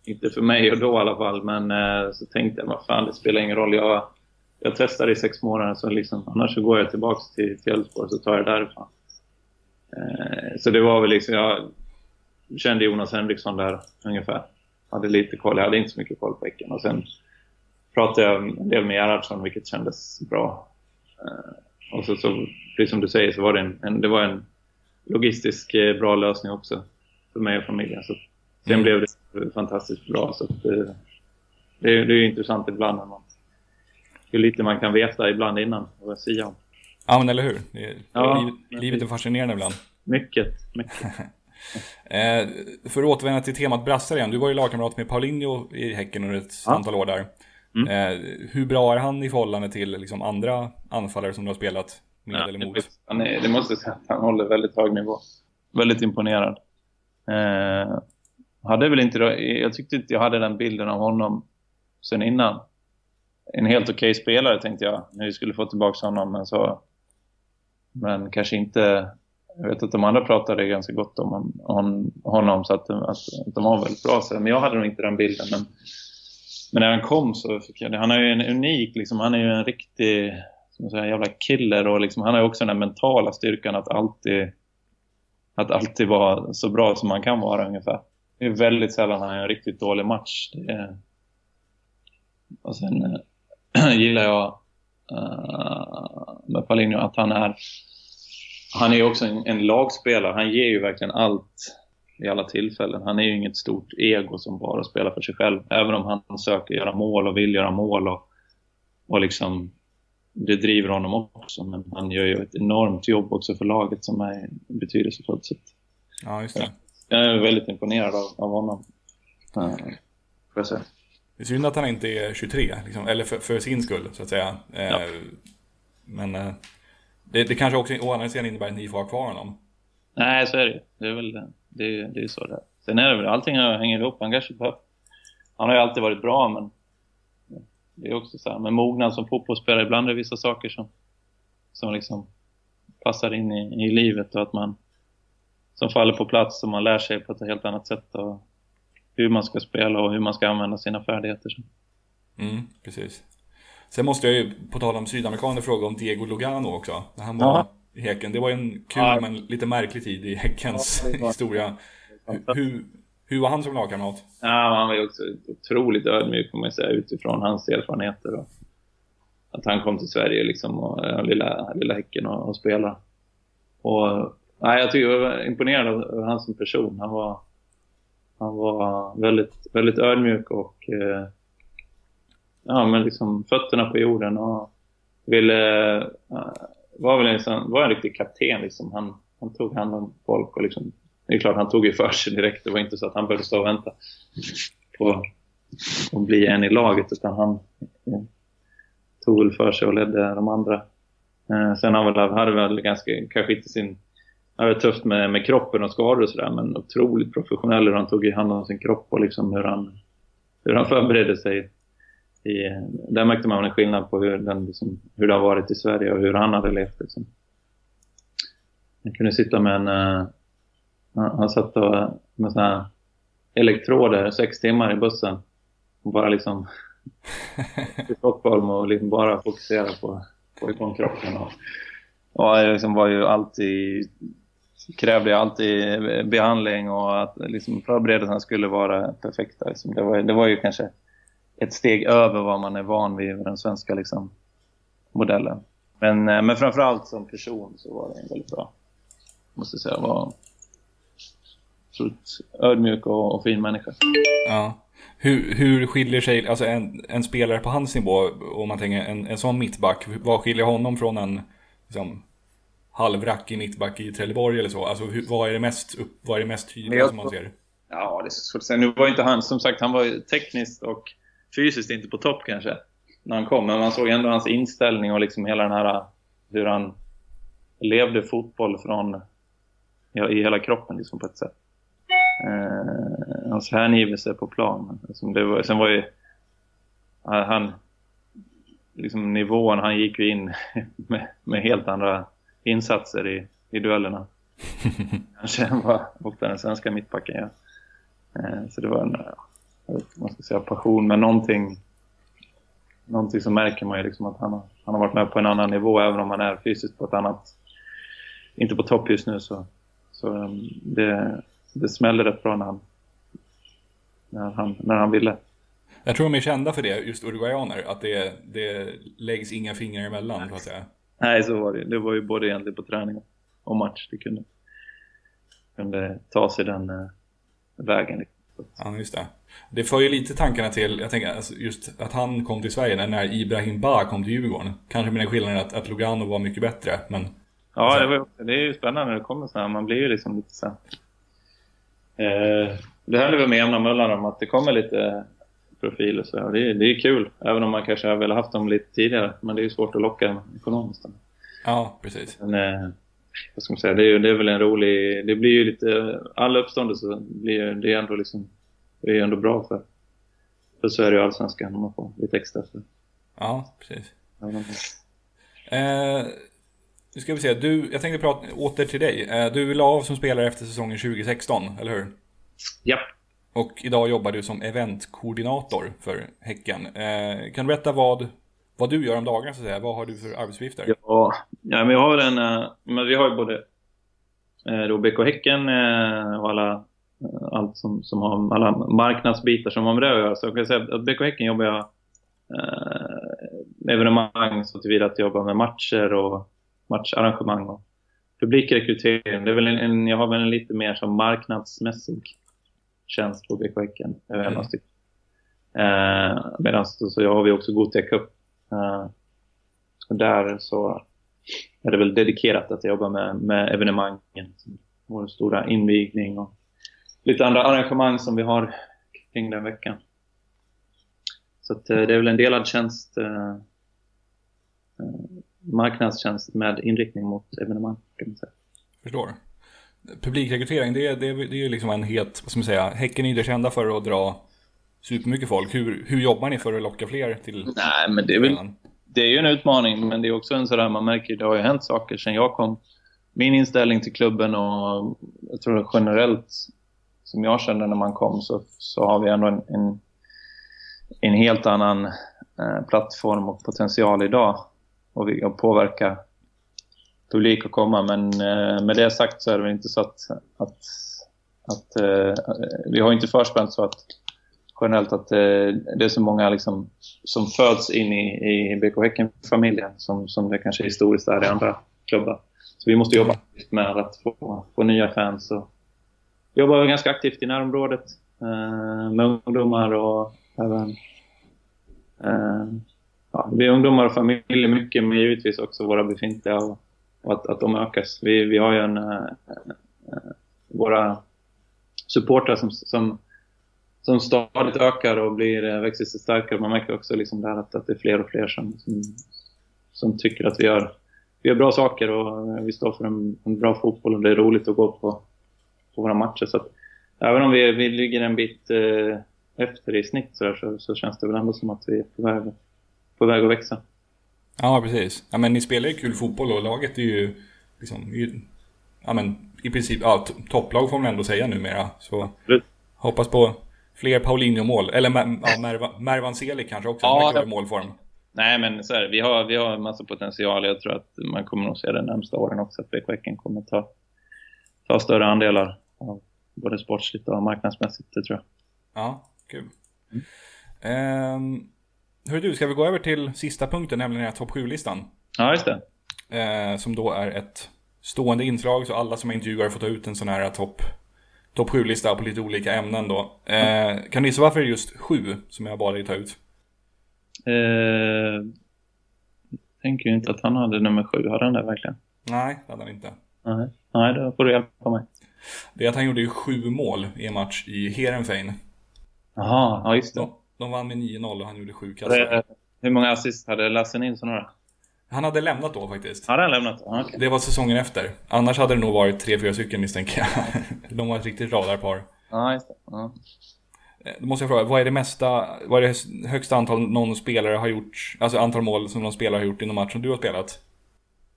Inte för mig och då i alla fall, men eh, så tänkte jag, vad fan det spelar ingen roll. Jag, jag testade i sex månader, så liksom, annars så går jag tillbaka till Fjällsborg så tar jag därifrån. Eh, så det var väl liksom, jag kände Jonas Henriksson där ungefär. Hade lite koll, jag hade inte så mycket koll på Häcken. Och sen pratade jag en del med Gerhardsson, vilket kändes bra. Eh, och så, så, precis som du säger, så var det en, en det var en logistisk eh, bra lösning också för mig och familjen. Så sen mm. blev det fantastiskt bra. Så att, eh, det, är, det är intressant ibland när man, hur lite man kan veta ibland innan och säga om. Ja, men eller hur? Det, ja, livet, livet är fascinerande ibland. Mycket, mycket. eh, för att återvända till temat brassar igen. Du var ju lagkamrat med Paulinho i Häcken under ett ja. antal år där. Mm. Eh, hur bra är han i förhållande till liksom, andra anfallare som du har spelat? med ja, eller mot? Han är, det måste jag säga att han håller väldigt hög nivå. Väldigt imponerad. Eh, hade väl inte jag tyckte inte jag hade den bilden av honom sen innan. En helt okej okay spelare tänkte jag när vi skulle få tillbaka honom. Men, så, men kanske inte... Jag vet att de andra pratade ganska gott om, om honom så att, att, att de var väldigt bra. Men jag hade nog inte den bilden. Men, men när han kom så fick jag det. Han är ju en unik, liksom, han är ju en riktig som säga, jävla killer och liksom, han har ju också den mentala styrkan att alltid att alltid vara så bra som man kan vara ungefär. Det är väldigt sällan han har en riktigt dålig match. Det är... Och sen äh, gillar jag äh, med Paulinho att han är han är också en, en, lagspelare. Han ger ju verkligen allt i alla tillfällen. Han är ju inget stort ego som bara spelar för sig själv. Även om han söker göra mål och vill göra mål och, och liksom det driver honom också. Men han gör ju ett enormt jobb också för laget som är betydelsefullt. Så ja, just det. Jag är väldigt imponerad av, av honom. Uh, får jag säga. Det är synd att han inte är 23, liksom, eller för, för, sin skull så att säga. Eh, ja. Men eh, det, det, kanske också å andra sidan innebär att ni får ha kvar honom. Nej, så är det Det är väl det, det är så det är. Sen är det väl, allting hänger ihop. Han kanske behöver, han har ju alltid varit bra, men det är också så här, med mognad som fotbollsspelare, ibland är det vissa saker som, som liksom passar in i, i livet och att man som faller på plats och man lär sig på ett helt annat sätt och hur man ska spela och hur man ska använda sina färdigheter. Mm, precis. Sen måste jag ju, på tal om sydamerikaner, fråga om Diego Lugano också. Han var ja. I Häcken. Det var en kul ja. men lite märklig tid i Häckens ja, historia. Hur, Hur var han som lagkamrat? Ja, han var ju också otroligt ödmjuk, får man säga, utifrån hans erfarenheter. Och att han kom till Sverige liksom, och, och lilla, lilla Häcken och, och spela. Och, nej, jag tycker jag var imponerad av han som person. Han var, han var väldigt, väldigt ödmjuk och eh, ja, men liksom fötterna på jorden och ville, uh, var väl en, var en riktig kapten liksom. Han, han tog hand om folk och liksom, det är klart han tog ju för sig direkt. Det var inte så att han behövde stå och vänta på att bli en i laget utan han ja, tog väl för sig och ledde de andra. Eh, sen han väl, hade väl ganska, kanske inte sin, han hade tufft med, med kroppen och skador och sådär men otroligt professionell hur han tog hand om sin kropp och liksom hur han, hur han förberedde sig i, där märkte man en skillnad på hur, den, liksom, hur det har varit i Sverige och hur han hade levt. Liksom. Han kunde sitta med en... Uh, han satt och, med såna här elektroder sex timmar i bussen och bara liksom i Stockholm och liksom bara fokusera på, på igång kroppen. Och, och liksom var ju alltid krävde alltid behandling och att liksom förberedelserna skulle vara perfekta. Liksom. Det, var, det var ju kanske ett steg över vad man är van vid med den svenska liksom, modellen. Men, eh, men framförallt som person så var det en väldigt bra, måste säga. Var otroligt ödmjuk och, och fin människa. Ja. Hur, hur skiljer sig alltså en, en spelare på hans nivå, om man tänker en, en sån mittback, vad skiljer honom från en liksom, halvrackig mittback i Trelleborg eller så? Alltså hur, vad är det mest, vad är det mest tydliga som man ser? Ja, det är svårt att säga. Nu var inte han, som sagt, han var ju tekniskt och fysiskt inte på topp kanske när han kom. Men man såg ändå hans inställning och liksom hela den här hur han levde fotboll från ja, i hela kroppen liksom på ett sätt. Eh, hans hängivelse på plan. Liksom det var, sen var ju han liksom nivån, han gick ju in med, med helt andra insatser i, i duellerna. Kanske än vad ofta den svenska mittbacken gör. Eh, så det var en, man ska säga passion, men någonting, någonting så märker man ju liksom att han har, han har varit med på en annan nivå även om han är fysiskt på ett annat, inte på topp just nu så, så um, det, det smäller rätt bra när han, när han, när han ville. Jag tror de är kända för det, just uruguayaner, att det, det läggs inga fingrar emellan, så att säga. Nej, så var det Det var ju både egentligen på träning och match. Det kunde, kunde ta sig den uh, vägen. Ja, just det. Det för ju lite tankarna till, jag tänker alltså just att han kom till Sverige när Ibrahim Ba kom till Djurgården. Kanske med den skillnaden att, att Lugano var mycket bättre, men... Ja, det, var, det är ju spännande när det kommer så här. Man blir ju liksom lite så eh, Det händer väl med jämna mellanrum att det kommer lite profiler så här. Det, är, det är kul, även om man kanske har velat haft dem lite tidigare. Men det är ju svårt att locka dem ekonomiskt. Ja, precis. Men, eh, vad ska man säga, det är, det är väl en rolig... Det blir ju lite... All uppståndelse blir det är ändå liksom det är ändå bra för, för Sverige och Allsvenskan om man får lite extra. För. Ja, precis. Eh, nu ska vi se, du, jag tänkte prata åter till dig. Eh, du la av som spelare efter säsongen 2016, eller hur? Ja. Och idag jobbar du som eventkoordinator för Häcken. Eh, kan du berätta vad, vad du gör om dagarna så att säga? Vad har du för arbetsuppgifter? Ja, ja men jag har en, eh, men vi har ju både eh, då BK Häcken eh, och alla allt som, som har alla marknadsbitar som har med det att göra. Så jag kan säga att BK Häcken jobbar jag eh, evenemang så tillvida att jag jobbar med matcher och matcharrangemang och publikrekrytering. Det är väl en, en, jag har väl en lite mer som marknadsmässig tjänst på BK Häcken. Mm. Eh, Medan så, så har vi också Gothia Cup. Eh, och där så är det väl dedikerat att jobba med, med evenemangen. Vår stora invigning och lite andra arrangemang som vi har kring den veckan. Så att, eh, det är väl en delad tjänst, eh, eh, marknadstjänst med inriktning mot evenemang. Kan man säga. Förstår. Publikrekrytering, det är, det det är ju liksom en het, vad ska man säga, Häcken är ju kända för att dra supermycket folk. Hur, hur jobbar ni för att locka fler till Nej, men det är väl, det är ju en utmaning, men det är också en sådär, man märker, det har ju hänt saker sedan jag kom. Min inställning till klubben och jag tror generellt som jag kände när man kom så, så har vi ändå en, en, en helt annan eh, plattform och potential idag och vi kan påverka publik att komma. Men eh, med det sagt så är det väl inte så att, att, att eh, vi har inte förspänt så att generellt att eh, det är så många liksom, som föds in i, i BK Häcken-familjen som, som det kanske historiskt är i andra klubbar. Så vi måste jobba med att få, få nya fans och jobba ganska aktivt i närområdet eh, med ungdomar och även eh, ja, vi är ungdomar och familjer mycket men givetvis också våra befintliga och, och att, att de ökas. Vi, vi har ju en, eh, eh våra supportrar som, som, som stadigt ökar och blir, eh, växer sig starkare. Man märker också liksom där att, att det är fler och fler som, som, som tycker att vi gör, vi gör bra saker och vi står för en, en bra fotboll och det är roligt att gå på, på våra matcher. Så att, även om vi, vi ligger en bit eh, efter i snitt så, där, så, så, känns det väl ändå som att vi är på väg, på väg att växa. Ja, precis. Ja, men ni spelar ju kul fotboll och laget är ju liksom, ja, men, i princip ja, topplag får man ändå säga numera. Så mm. hoppas på fler Paulinho-mål. Eller ja, Mervan, Mervan Seli kanske också. Ja, det... målform. Nej, men så här, vi har, vi har en massa potential. Jag tror att man kommer nog se det närmsta åren också att BK Häcken kommer ta, ta större andelar av både sportsligt och marknadsmässigt, det tror jag. Ja, kul. Mm. Um, hör du, ska vi gå över till sista punkten, nämligen topp 7-listan? Ja, just det. Uh, som då är ett stående inslag, så alla som är intervjuare får ta ut en sån här topp top 7-lista på lite olika ämnen då. Eh, kan du gissa varför det är just sju som jag bad dig ta ut? Eh, tänker ju inte att han hade nummer sju. Hade han det verkligen? Nej, det hade han inte. Nej, Nej då får du hjälpa mig. Det är att han gjorde ju sju mål i en match i Heerenveen. Jaha, ja just det. De, de vann med 9-0 och han gjorde sju kassar. Hur många assist hade Lasse Nilsson några? Han hade lämnat då faktiskt. Hade han lämnat? Ah, okay. Det var säsongen efter. Annars hade det nog varit tre, fyra stycken misstänker jag. De var ett riktigt radarpar. Ja, just det. Ja. Eh, då måste jag fråga, vad är det mesta, vad är det högsta antal någon spelare har gjort, alltså antal mål som någon spelare har gjort inom match som du har spelat?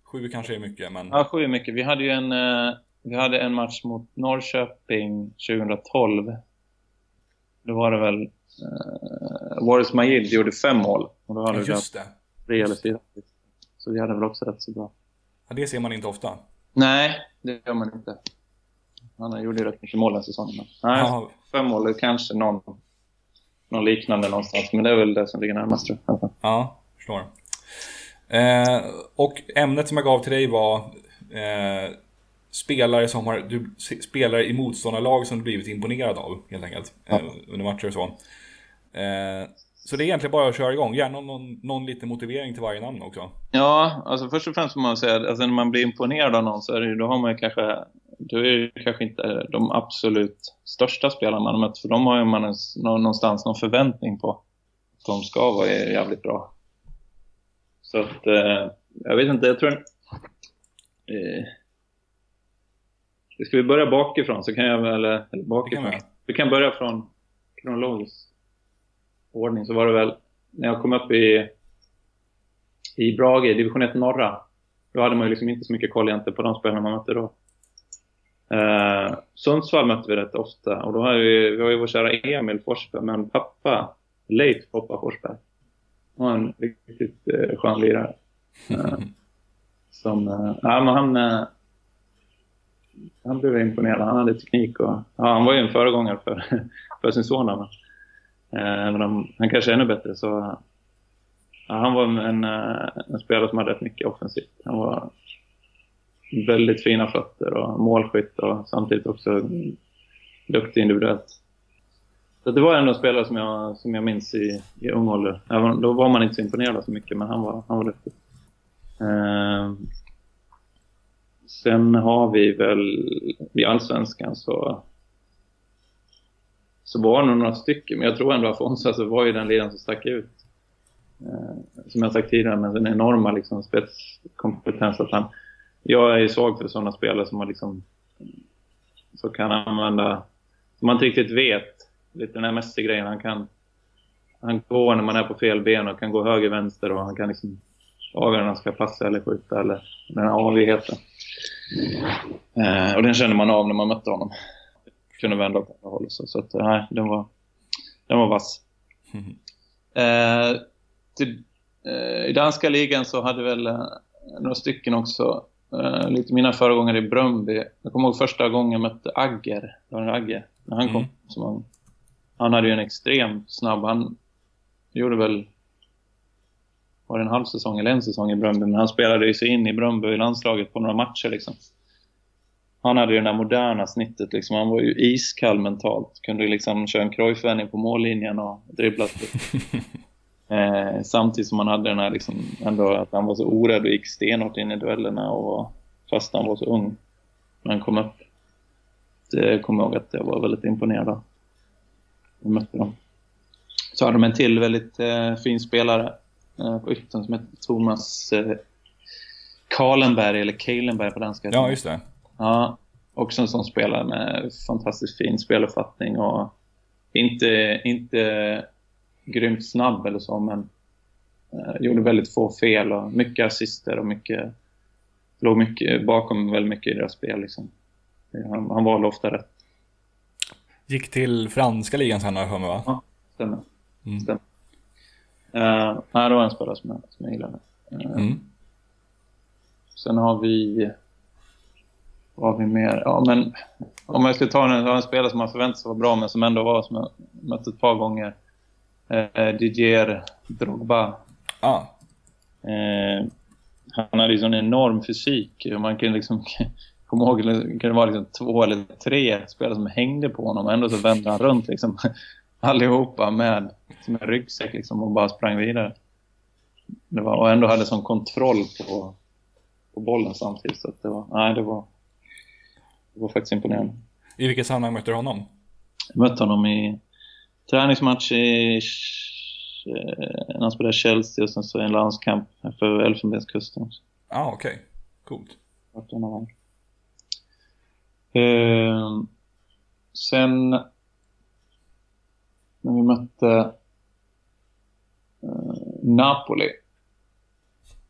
Sju kanske är mycket, men... Ja, sju är mycket. Vi hade ju en, eh, vi hade en match mot Norrköping 2012. Då var det väl, eh, Waris Majid gjorde fem mål. Och då hade just det. Tre eller fyra. Så vi hade väl också rätt så bra. Ja, det ser man inte ofta. Nej, det gör man inte. Han gjorde ju rätt mycket mål den säsongen. Nej, ja. fem mål, kanske någon, någon liknande någonstans. Men det är väl det som ligger närmast tror jag. Ja, förstår. Eh, och ämnet som jag gav till dig var eh, spelare som har, du, spelare i motståndarlag som du blivit imponerad av helt enkelt. Ja. Eh, under matcher och så. Eh, så det är egentligen bara att köra igång. Gärna någon, någon liten motivering till varje namn också. Ja, alltså först och främst får man säga att alltså när man blir imponerad av någon så är det, då har man ju kanske, då är det kanske inte de absolut största spelarna man har mött. För de har ju man en, någonstans någon förväntning på att de ska vara jävligt bra. Så att, eh, jag vet inte, jag tror... Eh, ska vi börja bakifrån så kan jag väl, eller bakifrån. Vi kan, vi kan börja från kronologiskt ordning så var det väl när jag kom upp i, i Brage, division 1 norra. Då hade man ju liksom inte så mycket koll egentligen på de spelarna man mötte då. Eh, Sundsvall mötte vi rätt ofta och då har vi, vi har ju vår kära Emil Forsberg, men pappa, Leif Poppa Forsberg. Han var en riktigt eh, skön lirare. Eh, som, eh, ja, men han, eh, han blev imponerad. Han hade teknik och ja, han var ju en föregångare för, för sin son. Eh, Eh, även om han kanske är ännu bättre så... Ja, han var en, eh, en spelare som hade rätt mycket offensivt. Han var väldigt fina fötter och målskytt och samtidigt också duktig individuellt. Så det var ändå en spelare som jag, som jag minns i, i ung ålder. Även, då var man inte så imponerad så mycket, men han var, han var duktig. Eh, sen har vi väl i Allsvenskan så så var det nog några stycken, men jag tror ändå Afonso alltså, var ju den ledaren som stack ut. Eh, som jag sagt tidigare, med den enorma liksom, spetskompetens att han... Jag är ju svag för sådana spelare som man liksom... Så kan använda... Som man inte riktigt vet. Lite den här Messi-grejen. Han kan... Han går när man är på fel ben och kan gå höger, vänster och han kan liksom avgöra när han ska passa eller skjuta eller den här avigheten. Eh, och den kände man av när man mötte honom kunde vända åt andra hållet. Så, så att, nej, den var, den var vass. Mm. Eh, till, eh, I danska ligan så hade väl eh, några stycken också uh, lite mina föregångare i Bröndby. Jag kommer ihåg första gången jag mötte Agger. Det var Agger, när han kom Mm. ung. Han hade ju en extremt snabb... Han gjorde väl... Var det en halv säsong eller en säsong i Bröndby? Men han spelade ju sig in i Bröndby i landslaget på några matcher liksom. Han hade ju det där moderna snittet liksom. Han var ju iskall mentalt. Kunde liksom köra en Cruyff-vändning på mållinjen och dribbla Eh, samtidigt som han hade den här liksom, ändå att han var så orädd och gick stenhårt in i duellerna och fast han var så ung när han kom upp. Det kommer jag ihåg att jag var väldigt imponerad av. Jag mötte dem. Så hade de en till väldigt eh, fin spelare eh, på yttern som hette Thomas eh, Kalenberg, eller Kalenberg på danska. Ja, just det. Ja, också en sån spelare med fantastiskt fin speluppfattning och inte, inte grymt snabb eller så, men eh, gjorde väldigt få fel och mycket assister och mycket låg mycket bakom väldigt mycket i deras spel. Liksom. Han, han valde ofta rätt. Gick till franska ligan sen har jag för mig va? Ja, stämmer. Mm. stämmer. Uh, det var en spelare som jag, som jag gillade. Eh, Mm. Sen har vi... Vad har vi mer? Ja, men om jag ska ta en, en spelare som man förväntar sig vara bra men som ändå var, som jag mött ett par gånger. Eh, Didier Drogba. Ah, Eh, han hade ju sån enorm fysik. Man kan liksom... Kommer ihåg, det kunde vara liksom två eller tre spelare som hängde på honom ändå så vände han runt liksom. Allihopa med som en ryggsäck liksom och bara sprang vidare. Det var, och ändå hade sån kontroll på, på bollen samtidigt. Så att det var, nej, det var, det var faktiskt imponerande. I vilket sammanhang mötte du honom? Jag mötte honom i träningsmatch i, eh, när han spelade i Chelsea och sen så en landskamp för Elfenbenskusten också. ah, okej. Coolt. Den var. Ehm, sen när vi mötte eh, Napoli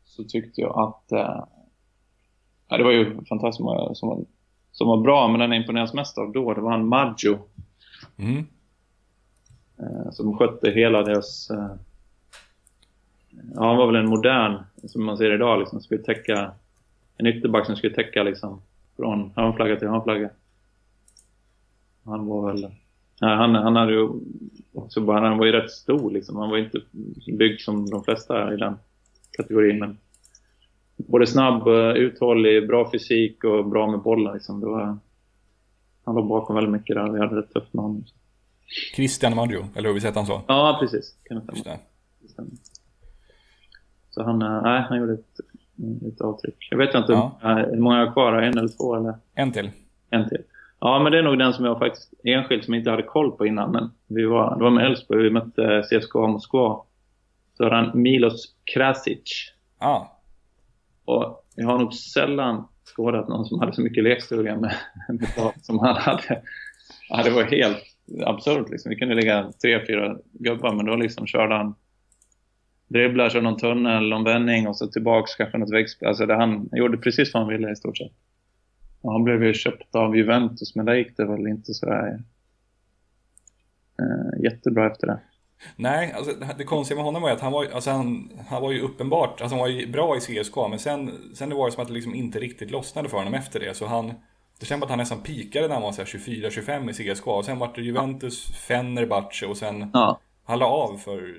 så tyckte jag att eh, ja, det var ju fantastiskt många som var, som var bra, men den jag imponerades mest av då, det var han Maggio Mm. eh, som skötte hela deras... Eh, ja, han var väl en modern, som man ser idag, liksom, skulle täcka en ytterback som skulle täcka liksom från hörnflagga till hörnflagga. Han var väl... Nej, han, han hade ju också bara, han var ju rätt stor liksom. Han var inte byggd som de flesta i den kategorin, men både snabb, eh, uthållig, bra fysik och bra med bollen liksom. Det var, han låg bakom väldigt mycket där. Vi hade det tufft med honom. Christian Maggio, eller hur vi sett han så? Ja, precis. Kan det stämma. Så han, eh, nej, han gjorde ett, ett avtryck. Jag vet inte Ja. hur många jag har kvar. En eller två eller En till. en till. Ja, men det är nog den som jag faktiskt enskilt som inte hade koll på innan. Men vi var, det var med Elfsborg. Vi mötte CSKA Moskva. Så han Milos Krasic. Ah, och jag har nog sällan skådat någon som hade så mycket lekstuga med, med lag som han hade. Ja, det var helt absurt liksom. Vi kunde ligga tre, fyra gubbar men då liksom körde han dribblar, körde någon tunnel, någon vändning och så tillbaks kanske något väggspel. Alltså det, han, han gjorde precis vad han ville i stort sett. Och han blev ju köpt av Juventus men där gick det väl inte sådär eh, jättebra efter det nej, alltså det- konstiga med honom var att han var, alltså han, han var ju uppenbart, alltså han var ju bra i CSKA, men sen, sen det var det som att det liksom inte riktigt lossnade för honom efter det. Så han, det känns att han nästan pikade när han var så här 24-25 i CSKA. Och sen var det Juventus, Fenerbahce och sen Ja, han la av för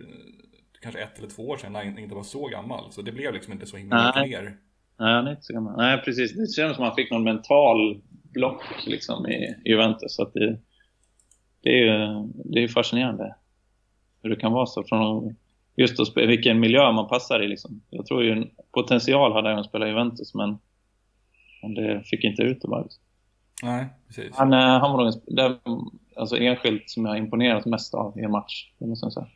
kanske ett eller två år sedan när han inte var så gammal. Så det blev liksom inte så himla mycket mer. Nej, han är inte så gammal. Nej, precis. Det känns som att han fick någon mental block liksom, i Juventus. Så det, det är ju det är fascinerande hur det kan vara så. Från just att spela, vilken miljö man passar i. Liksom. Jag tror ju en potential hade han att spela Juventus, men, men det fick inte ut det bara. Liksom. Nej, precis. Han, eh, han var nog en, den, alltså enskilt som jag har imponerat mest av i en match. Det måste jag säga.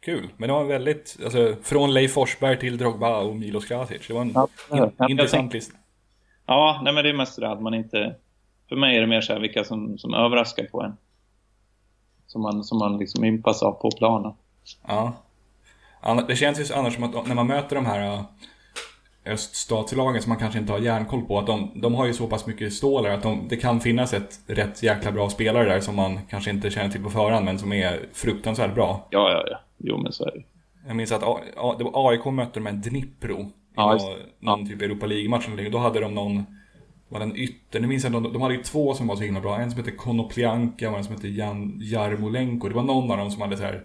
Kul. Men det var en väldigt, alltså från Leif Forsberg till Drogba och Milos Krasic. Det var en Ja, in, jag intressant lista. Ja, nej, men det är mest det att man inte... För mig är det mer så här vilka som, som överraskar på en. Som man, som man liksom inpass av på planen. Ja. Det känns ju annars som att när man möter de här äh, öststatslagen som man kanske inte har järnkoll på, att de, de har ju så pass mycket stålar att de, det kan finnas ett rätt jäkla bra spelare där som man kanske inte känner till på förhand, men som är fruktansvärt bra. Ja, ja, ja. Jo, men så är det. Jag minns att A, A, det var AIK mötte de en Dnipro ja, någon, någon typ Europa League-match Då hade de någon, var en ytter, nu minns jag, de, de hade ju två som var så himla bra. En som hette Konoplyanka och en som hette Jan Jarmolenko. Det var någon av dem som hade så här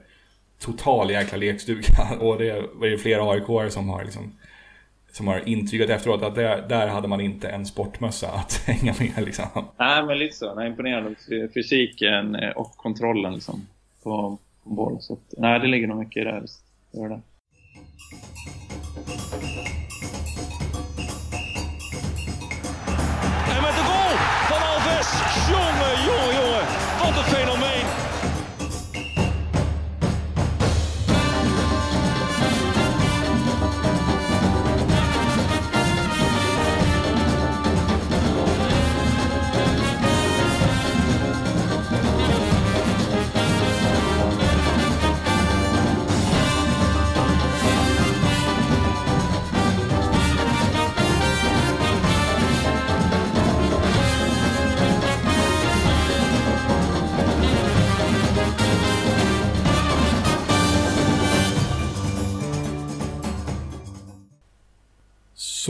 total jäkla lekstuga. Och det var ju flera aik som har liksom som har intygat efteråt att där, där hade man inte en sportmössa att hänga med. Liksom. Nej, men lite så. Nej, imponerande fysiken eh, och kontrollen liksom, på, på boll. Så att, nej, det ligger nog mycket i det. det, gör det. Jongen. Wat een fenomeen.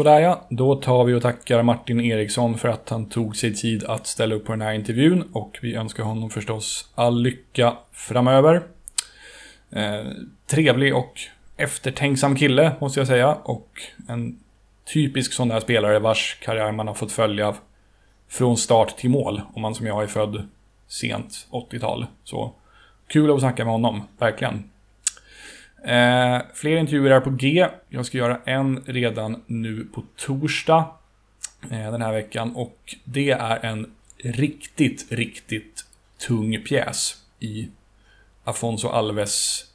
Sådär ja, då tar vi och tackar Martin Eriksson för att han tog sig tid att ställa upp på den här intervjun och vi önskar honom förstås all lycka framöver. Eh, trevlig och eftertänksam kille måste jag säga och en typisk sån där spelare vars karriär man har fått följa från start till mål om man som jag är född sent 80-tal. Så kul att snacka med honom, verkligen. Eh, fler intervjuer är på G. Jag ska göra en redan nu på torsdag eh, den här veckan. Och det är en riktigt, riktigt tung pjäs i Afonso Alves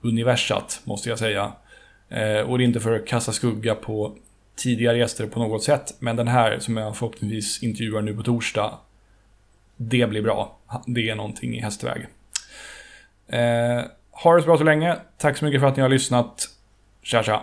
universat, måste jag säga. Eh, och det är inte för att kasta skugga på tidigare gäster på något sätt, men den här som jag förhoppningsvis intervjuar nu på torsdag, det blir bra. Det är någonting i hästväg. Eh, ha det så bra så länge. Tack så mycket för att ni har lyssnat. Tja tja.